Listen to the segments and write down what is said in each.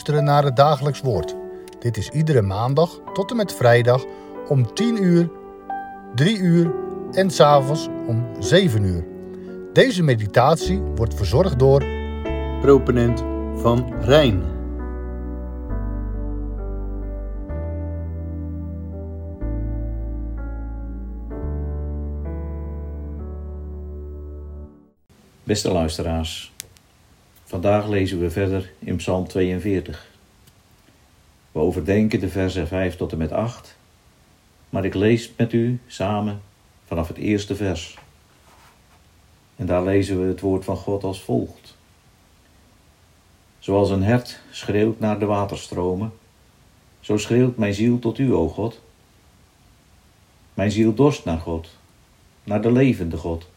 luisteren naar het dagelijks woord. Dit is iedere maandag tot en met vrijdag om 10 uur, 3 uur en s'avonds om 7 uur. Deze meditatie wordt verzorgd door proponent van Rijn. Beste luisteraars, vandaag lezen we verder in Psalm 42. We overdenken de versen 5 tot en met 8, maar ik lees met u samen vanaf het eerste vers. En daar lezen we het woord van God als volgt. Zoals een hert schreeuwt naar de waterstromen, zo schreeuwt mijn ziel tot u, o God. Mijn ziel dorst naar God, naar de levende God.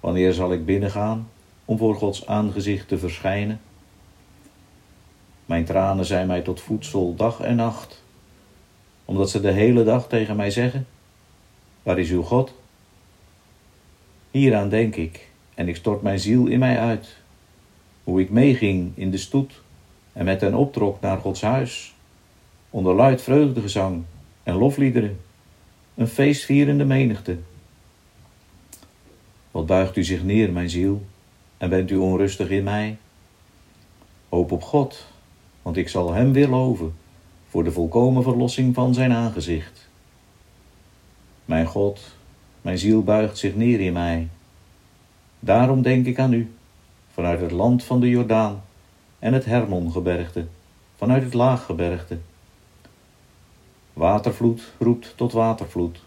Wanneer zal ik binnengaan om voor Gods aangezicht te verschijnen? Mijn tranen zijn mij tot voedsel dag en nacht, omdat ze de hele dag tegen mij zeggen: Waar is uw God? Hieraan denk ik en ik stort mijn ziel in mij uit, hoe ik meeging in de stoet en met hen optrok naar Gods huis, onder luid vreugdegezang en lofliederen, een feestvierende menigte. Wat buigt u zich neer, mijn ziel, en bent u onrustig in mij? Hoop op God, want ik zal Hem weer loven voor de volkomen verlossing van Zijn aangezicht. Mijn God, mijn ziel buigt zich neer in mij. Daarom denk ik aan u, vanuit het land van de Jordaan en het Hermongebergte, vanuit het Laaggebergte. Watervloed roept tot watervloed,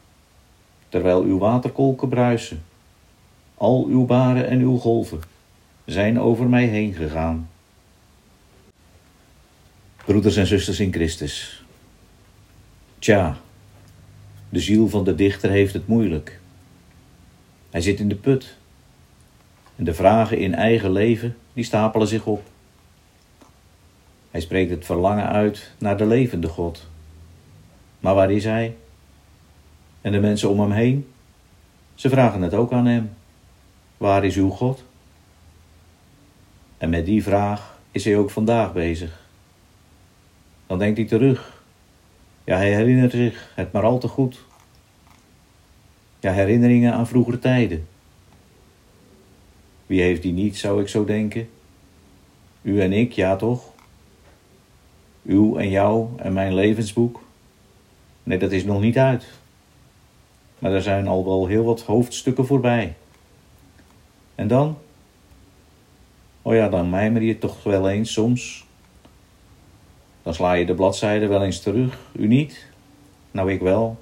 terwijl uw waterkolken bruisen al uw baren en uw golven zijn over mij heen gegaan. Broeders en zusters in Christus. Tja, de ziel van de dichter heeft het moeilijk. Hij zit in de put. En de vragen in eigen leven, die stapelen zich op. Hij spreekt het verlangen uit naar de levende God. Maar waar is hij? En de mensen om hem heen? Ze vragen het ook aan hem. Waar is uw God? En met die vraag is hij ook vandaag bezig. Dan denkt hij terug. Ja, hij herinnert zich het maar al te goed. Ja, herinneringen aan vroegere tijden. Wie heeft die niet, zou ik zo denken? U en ik, ja toch? Uw en jou en mijn levensboek? Nee, dat is nog niet uit. Maar er zijn al wel heel wat hoofdstukken voorbij. En dan? Oh ja, dan mijmer je toch wel eens soms. Dan sla je de bladzijde wel eens terug. U niet? Nou, ik wel.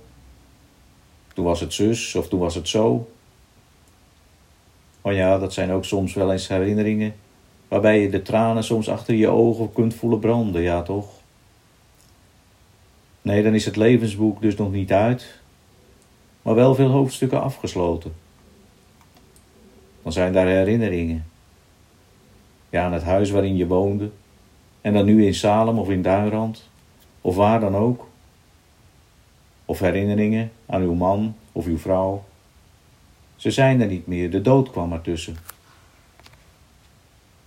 Toen was het zus of toen was het zo. Oh ja, dat zijn ook soms wel eens herinneringen waarbij je de tranen soms achter je ogen kunt voelen branden, ja toch? Nee, dan is het levensboek dus nog niet uit, maar wel veel hoofdstukken afgesloten dan zijn daar herinneringen. Ja, aan het huis waarin je woonde. En dan nu in Salem of in Duinrand. Of waar dan ook. Of herinneringen aan uw man of uw vrouw. Ze zijn er niet meer, de dood kwam ertussen.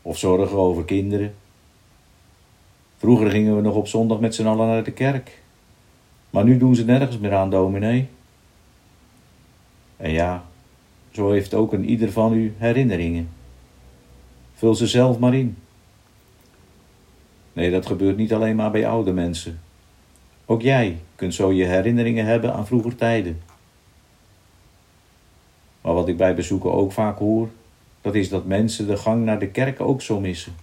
Of zorgen over kinderen. Vroeger gingen we nog op zondag met z'n allen naar de kerk. Maar nu doen ze nergens meer aan, dominee. En ja, zo heeft ook een ieder van u herinneringen. Vul ze zelf maar in. Nee, dat gebeurt niet alleen maar bij oude mensen. Ook jij kunt zo je herinneringen hebben aan vroeger tijden. Maar wat ik bij bezoeken ook vaak hoor, dat is dat mensen de gang naar de kerk ook zo missen.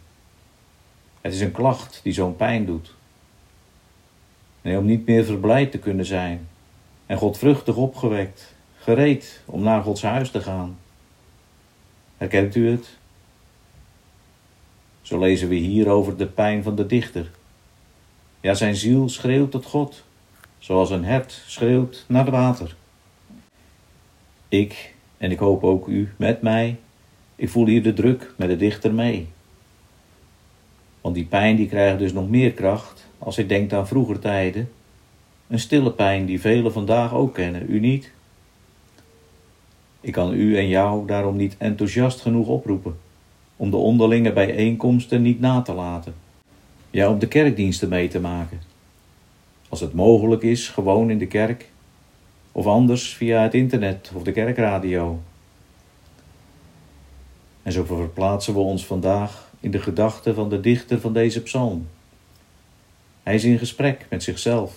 Het is een klacht die zo'n pijn doet. Nee, om niet meer verblijd te kunnen zijn en godvruchtig opgewekt gereed om naar Gods huis te gaan. Herkent u het? Zo lezen we hier over de pijn van de dichter. Ja, zijn ziel schreeuwt tot God, zoals een hert schreeuwt naar het water. Ik, en ik hoop ook u met mij, ik voel hier de druk met de dichter mee. Want die pijn die krijgt dus nog meer kracht als hij denkt aan vroeger tijden. Een stille pijn die velen vandaag ook kennen, u niet? Ik kan u en jou daarom niet enthousiast genoeg oproepen om de onderlinge bijeenkomsten niet na te laten. Ja, om de kerkdiensten mee te maken. Als het mogelijk is, gewoon in de kerk. Of anders via het internet of de kerkradio. En zo verplaatsen we ons vandaag in de gedachten van de dichter van deze psalm. Hij is in gesprek met zichzelf.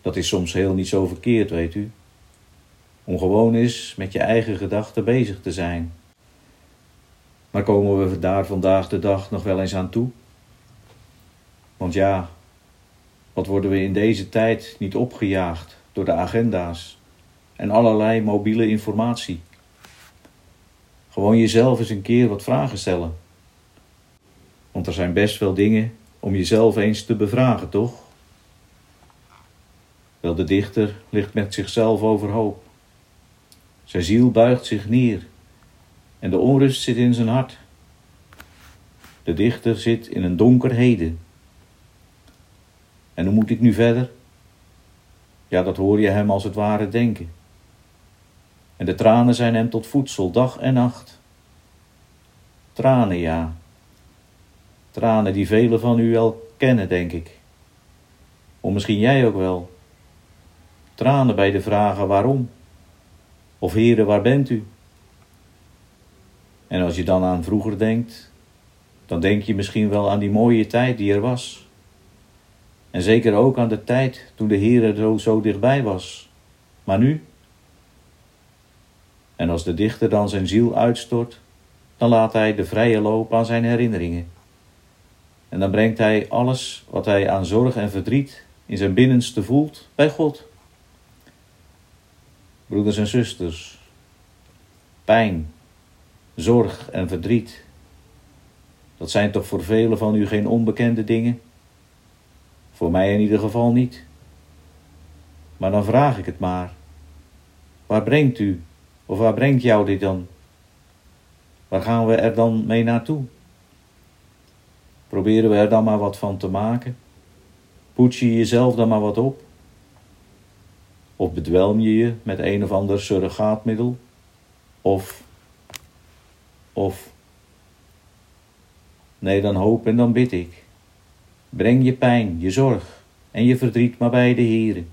Dat is soms heel niet zo verkeerd, weet u. Om gewoon eens met je eigen gedachten bezig te zijn. Maar komen we daar vandaag de dag nog wel eens aan toe? Want ja, wat worden we in deze tijd niet opgejaagd door de agenda's en allerlei mobiele informatie? Gewoon jezelf eens een keer wat vragen stellen. Want er zijn best wel dingen om jezelf eens te bevragen, toch? Wel, de dichter ligt met zichzelf overhoop. Zijn ziel buigt zich neer en de onrust zit in zijn hart. De dichter zit in een donker heden. En hoe moet ik nu verder? Ja, dat hoor je hem als het ware denken. En de tranen zijn hem tot voedsel, dag en nacht. Tranen, ja. Tranen die velen van u wel kennen, denk ik. Of misschien jij ook wel. Tranen bij de vragen waarom. Of heren, waar bent u? En als je dan aan vroeger denkt, dan denk je misschien wel aan die mooie tijd die er was. En zeker ook aan de tijd toen de Heer zo, zo dichtbij was. Maar nu? En als de dichter dan zijn ziel uitstort, dan laat hij de vrije loop aan zijn herinneringen. En dan brengt hij alles wat hij aan zorg en verdriet in zijn binnenste voelt bij God. Broeders en zusters, pijn, zorg en verdriet, dat zijn toch voor velen van u geen onbekende dingen? Voor mij in ieder geval niet. Maar dan vraag ik het maar. Waar brengt u, of waar brengt jou dit dan? Waar gaan we er dan mee naartoe? Proberen we er dan maar wat van te maken? Poets je jezelf dan maar wat op? Of bedwelm je je met een of ander surrogaatmiddel? Of, of, nee dan hoop en dan bid ik. Breng je pijn, je zorg en je verdriet maar bij de Heere.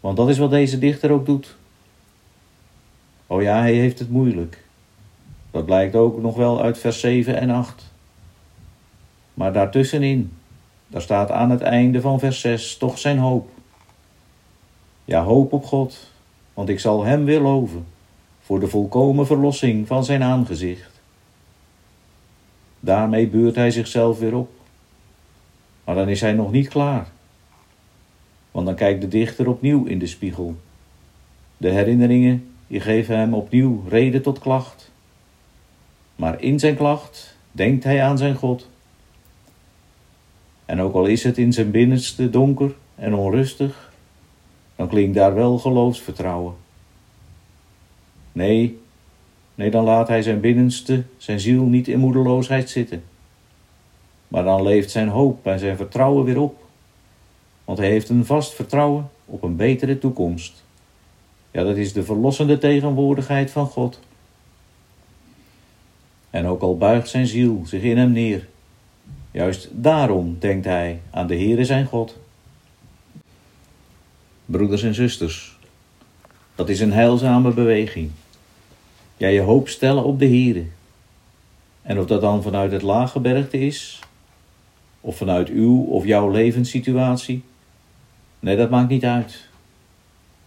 Want dat is wat deze dichter ook doet. Oh ja, hij heeft het moeilijk. Dat blijkt ook nog wel uit vers 7 en 8. Maar daartussenin, daar staat aan het einde van vers 6 toch zijn hoop. Ja, hoop op God, want ik zal hem weer loven voor de volkomen verlossing van zijn aangezicht. Daarmee beurt hij zichzelf weer op. Maar dan is hij nog niet klaar. Want dan kijkt de dichter opnieuw in de spiegel. De herinneringen die geven hem opnieuw reden tot klacht. Maar in zijn klacht denkt hij aan zijn God. En ook al is het in zijn binnenste donker en onrustig, dan klinkt daar wel geloofsvertrouwen. Nee, nee, dan laat hij zijn binnenste, zijn ziel niet in moedeloosheid zitten. Maar dan leeft zijn hoop en zijn vertrouwen weer op. Want hij heeft een vast vertrouwen op een betere toekomst. Ja, dat is de verlossende tegenwoordigheid van God. En ook al buigt zijn ziel zich in hem neer, juist daarom denkt hij aan de Heere zijn God. Broeders en zusters, dat is een heilzame beweging. Ja, je hoop stellen op de Heere. En of dat dan vanuit het laaggebergte is, of vanuit uw of jouw levenssituatie? Nee, dat maakt niet uit.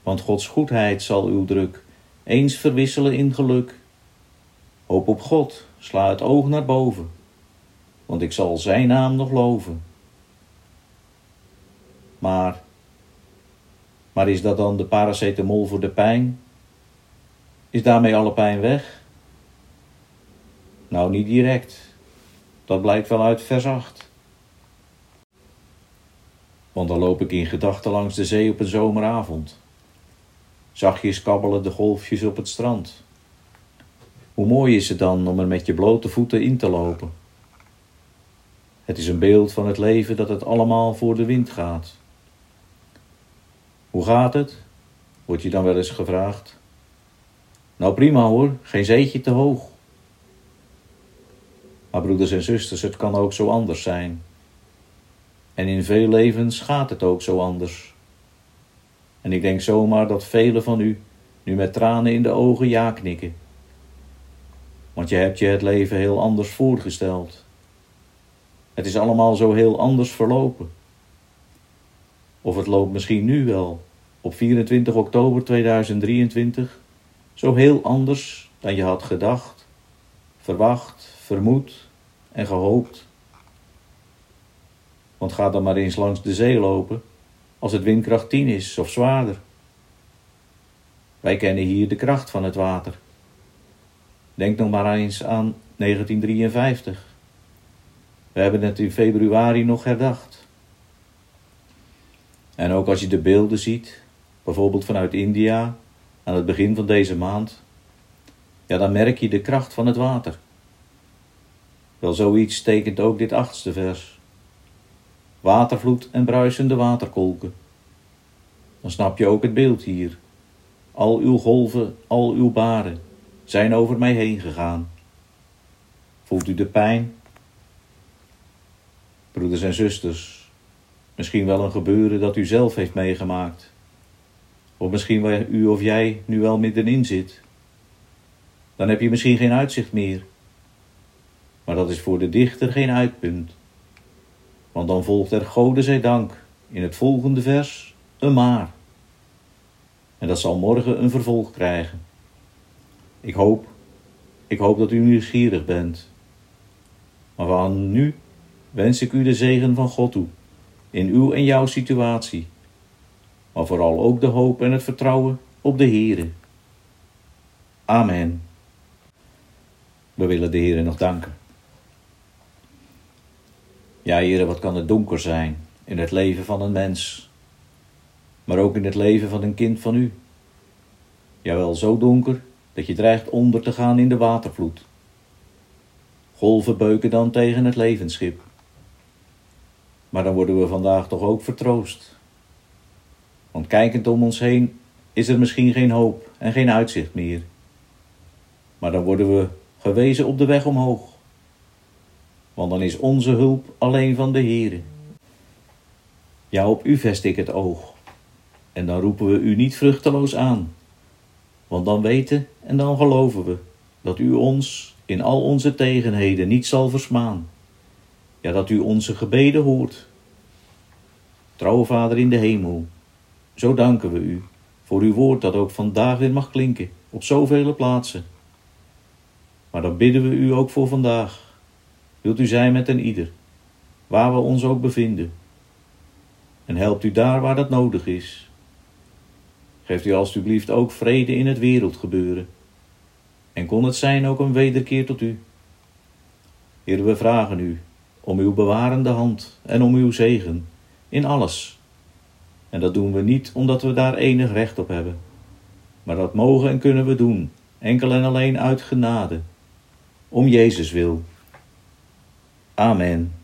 Want Gods goedheid zal uw druk eens verwisselen in geluk. Hoop op God, sla het oog naar boven, want ik zal Zijn naam nog loven. Maar, maar is dat dan de paracetamol voor de pijn? Is daarmee alle pijn weg? Nou, niet direct. Dat blijkt wel uit vers 8. Want dan loop ik in gedachten langs de zee op een zomeravond. Zachtjes kabbelen de golfjes op het strand. Hoe mooi is het dan om er met je blote voeten in te lopen? Het is een beeld van het leven dat het allemaal voor de wind gaat. Hoe gaat het? Wordt je dan wel eens gevraagd. Nou prima hoor, geen zeetje te hoog. Maar broeders en zusters, het kan ook zo anders zijn. En in veel levens gaat het ook zo anders. En ik denk zomaar dat velen van u nu met tranen in de ogen ja knikken. Want je hebt je het leven heel anders voorgesteld. Het is allemaal zo heel anders verlopen. Of het loopt misschien nu wel, op 24 oktober 2023, zo heel anders dan je had gedacht, verwacht, vermoed en gehoopt. Want ga dan maar eens langs de zee lopen als het windkracht 10 is of zwaarder. Wij kennen hier de kracht van het water. Denk nog maar eens aan 1953. We hebben het in februari nog herdacht. En ook als je de beelden ziet, bijvoorbeeld vanuit India, aan het begin van deze maand, ja, dan merk je de kracht van het water. Wel zoiets tekent ook dit achtste vers. Watervloed en bruisende waterkolken. Dan snap je ook het beeld hier. Al uw golven, al uw baren zijn over mij heen gegaan. Voelt u de pijn? Broeders en zusters, misschien wel een gebeuren dat u zelf heeft meegemaakt. Of misschien waar u of jij nu wel middenin zit. Dan heb je misschien geen uitzicht meer. Maar dat is voor de dichter geen uitpunt. Want dan volgt er Gode zij dank in het volgende vers een maar. En dat zal morgen een vervolg krijgen. Ik hoop, ik hoop dat u nieuwsgierig bent. Maar van nu wens ik u de zegen van God toe, in uw en jouw situatie. Maar vooral ook de hoop en het vertrouwen op de Heere. Amen. We willen de Heere nog danken. Ja, Heere, wat kan het donker zijn in het leven van een mens, maar ook in het leven van een kind van u. Jawel, zo donker dat je dreigt onder te gaan in de watervloed. Golven beuken dan tegen het levensschip. Maar dan worden we vandaag toch ook vertroost. Want kijkend om ons heen is er misschien geen hoop en geen uitzicht meer. Maar dan worden we gewezen op de weg omhoog. Want dan is onze hulp alleen van de Heere. Ja, op u vest ik het oog. En dan roepen we u niet vruchteloos aan. Want dan weten en dan geloven we dat u ons in al onze tegenheden niet zal versmaan. Ja, dat u onze gebeden hoort. Trouwe Vader in de hemel, zo danken we u voor uw woord dat ook vandaag weer mag klinken op zoveel plaatsen. Maar dan bidden we u ook voor vandaag. Wilt u zijn met een ieder, waar we ons ook bevinden. En helpt u daar waar dat nodig is. Geeft u alstublieft ook vrede in het wereldgebeuren. En kon het zijn ook een wederkeer tot u. Heer, we vragen u om uw bewarende hand en om uw zegen in alles. En dat doen we niet omdat we daar enig recht op hebben, maar dat mogen en kunnen we doen, enkel en alleen uit genade, om Jezus wil. Amen.